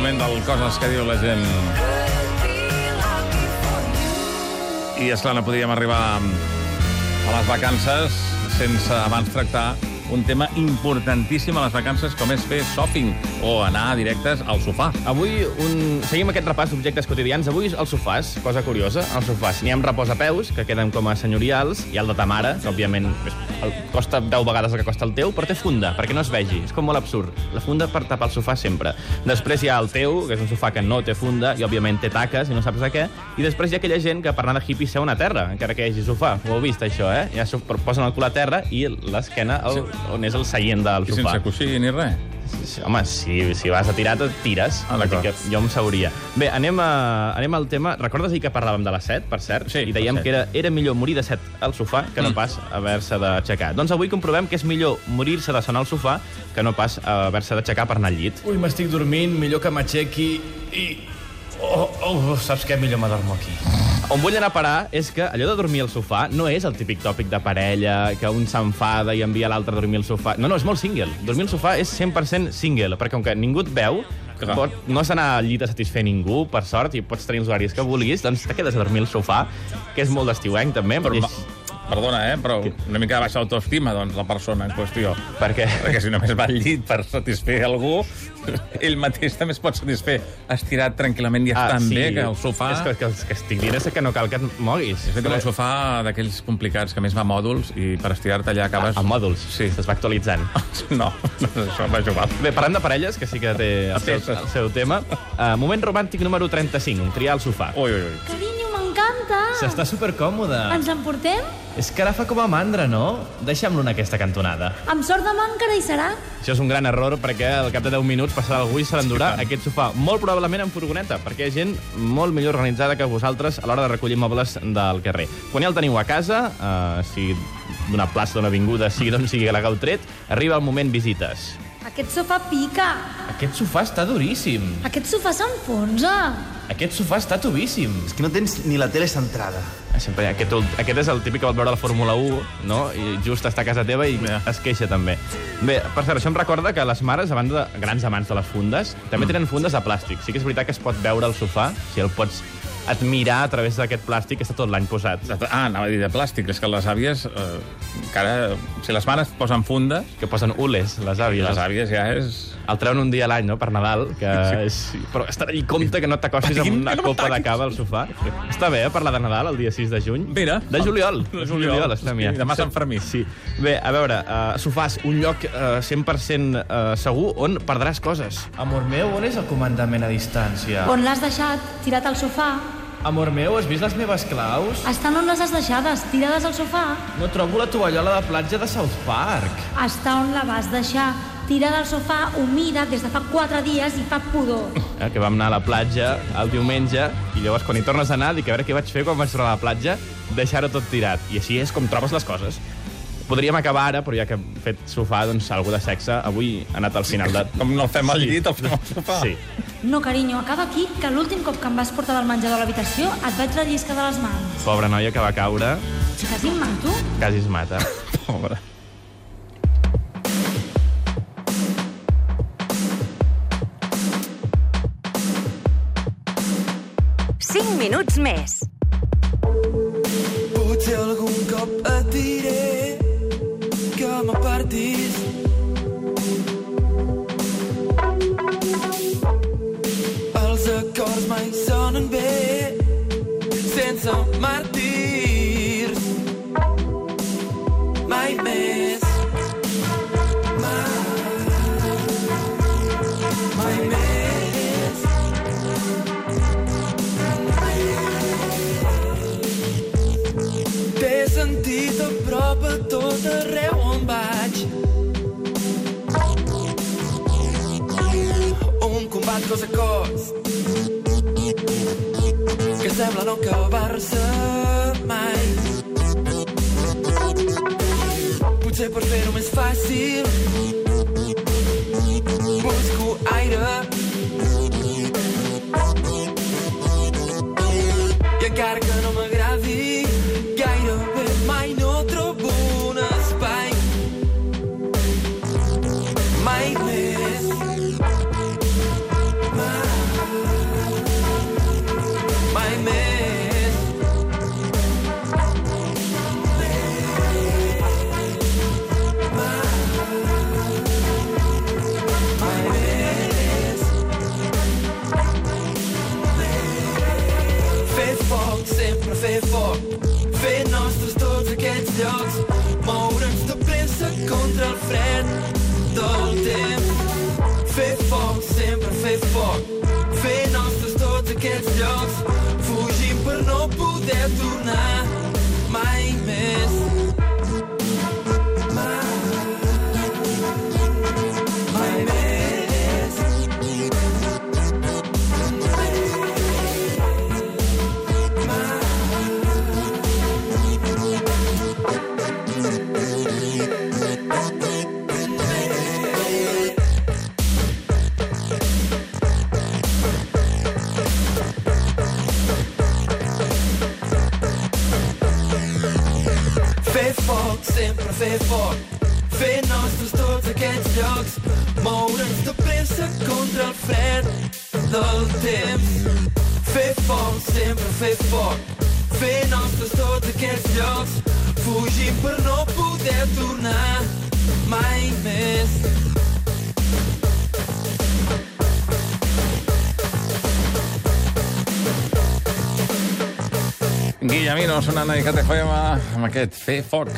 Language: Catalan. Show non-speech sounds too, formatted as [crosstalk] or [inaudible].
moment del coses que diu la gent. I, esclar, no podíem arribar a les vacances sense abans tractar un tema importantíssim a les vacances com és fer shopping o anar directes al sofà. Avui un... seguim aquest repàs d'objectes quotidians. Avui els sofàs, cosa curiosa, els sofàs. N'hi ha amb reposapeus, que queden com a senyorials, i el de ta mare, que òbviament el, costa 10 vegades el que costa el teu, però té funda, perquè no es vegi. És com molt absurd. La funda per tapar el sofà sempre. Després hi ha el teu, que és un sofà que no té funda, i òbviament té taques, i no saps de què. I després hi ha aquella gent que per anar de hippie seu a terra, encara que hi hagi sofà. Ho heu vist, això, eh? Ja posen el cul a terra i l'esquena al- on és el seient del I sofà. sense coixí ni res. Sí, Home, si, si vas a tirar, et tires. Ah, que Jo em sauria. Bé, anem, a, anem al tema... Recordes ahir que parlàvem de la set, per cert? Sí, I dèiem que era, era millor morir de set al sofà que no Mm. pas haver-se d'aixecar. Doncs avui comprovem que és millor morir-se de sonar al sofà que no pas haver-se d'aixecar per anar al llit. Ui, m'estic dormint, millor que m'aixequi i... Oh, oh, saps què? Millor m'adormo aquí. On vull anar a parar és que allò de dormir al sofà no és el típic tòpic de parella, que un s'enfada i envia l'altre a dormir al sofà. No, no, és molt single. Dormir al sofà és 100% single, perquè com que ningú et veu, Clar. pot, no has d'anar al llit a satisfer ningú, per sort, i pots tenir els horaris que vulguis, doncs te quedes a dormir al sofà, que és molt d'estiuenc, també. Però, és- perdona, eh, però una mica de baixa autoestima, doncs, la persona en qüestió. Per què? Perquè si només va al llit per satisfer algú, [laughs] ell mateix també es pot satisfer estirat tranquil·lament i estant bé, que el sofà... És que, que, que estic dient és que no cal que et moguis. De fet, el sofà d'aquells complicats que més va a mòduls i per estirar-te allà acabes... A, a mòduls. Sí. Es va actualitzant. [laughs] No, no és això, va jugar. Bé, parlant de parelles, que sí que té el seu, el seu tema, uh, moment romàntic número 35, triar el sofà. Ui, ui, ui. M'encanta! S'està supercòmode. Ens emportem? És que ara fa com a mandra, no? Deixem-lo en aquesta cantonada. Amb sort demà encara hi serà? Això és un gran error perquè al cap de 10 minuts passarà algú i se l'endurà aquest sofà, molt probablement en furgoneta, perquè hi ha gent molt millor organitzada que vosaltres a l'hora de recollir mobles del carrer. Quan ja el teniu a casa, eh, sigui d'una plaça, d'una avinguda, sigui d'on sigui que l'hagueu tret, arriba el moment visites. Aquest sofà pica. Aquest sofà està duríssim. Aquest sofà s'enfonsa. Aquest sofà està tubíssim. És que no tens ni la tele centrada. Sempre, aquest, aquest és el típic que vol veure la Fórmula 1, no? I just està a casa teva i es queixa també. Bé, per cert, això em recorda que les mares, a banda de grans amants de les fundes, també tenen fundes de plàstic. Sí que és veritat que es pot veure el sofà, si el pots admirar a través d'aquest plàstic que està tot l'any posat. Ah, anava a dir de plàstic. És que les àvies, eh, encara... Si les mares posen fundes, Que posen ules, les àvies. les àvies ja és... El treuen un dia a l'any, no?, per Nadal, que és... Però estar allà compte que no t'acostis amb una no copa de cava al sofà. Està bé, eh, parlar de Nadal el dia 6 de juny? Mira. De juliol. De juliol. estem ja. Demà Sant Fermí. Sí. Bé, a veure, uh, sofàs, un lloc uh, 100% uh, segur on perdràs coses. Amor meu, on és el comandament a distància? On l'has deixat? Tirat al sofà? Amor meu, has vist les meves claus? Estan on les has deixades? Tirades al sofà? No trobo la tovallola de platja de South Park. Està on la vas deixar? Tirada al sofà, humida, des de fa quatre dies i fa pudor. Eh, que vam anar a la platja el diumenge i llavors quan hi tornes a anar dic a veure què vaig fer quan vaig tornar a la platja deixar-ho tot tirat. I així és com trobes les coses. Podríem acabar ara, però ja que hem fet sofà, doncs algú de sexe, avui ha anat al final de... [laughs] Com no el fem al llit, el fem al sofà. Sí. No, carinyo, acaba aquí que l'últim cop que em vas portar del menjador a l'habitació et vaig relliscar de les mans. Pobra noia que va caure, Quasi em mato? quasi es mata. [laughs] Pobre. Cinc minuts més. Potser algun cop et diré sense màrtirs. Mai més. Sentit a prop a tot arreu on vaig. Un combat cos a cos que sembla no acabar-se mai. Potser per fer-ho més fàcil busco aire contra el fred del temps. Fer foc, sempre fer foc, fer nostres tots aquests llocs. fugint per no poder tornar fer foc. Fer nostres tots aquests llocs. Moure'ns de pressa contra el fred del temps. Fer foc, sempre fer foc. Fer nostres tots aquests llocs. Fugim per no poder tornar mai més. Guillemino sonant a ICAT FM amb aquest Fer foc.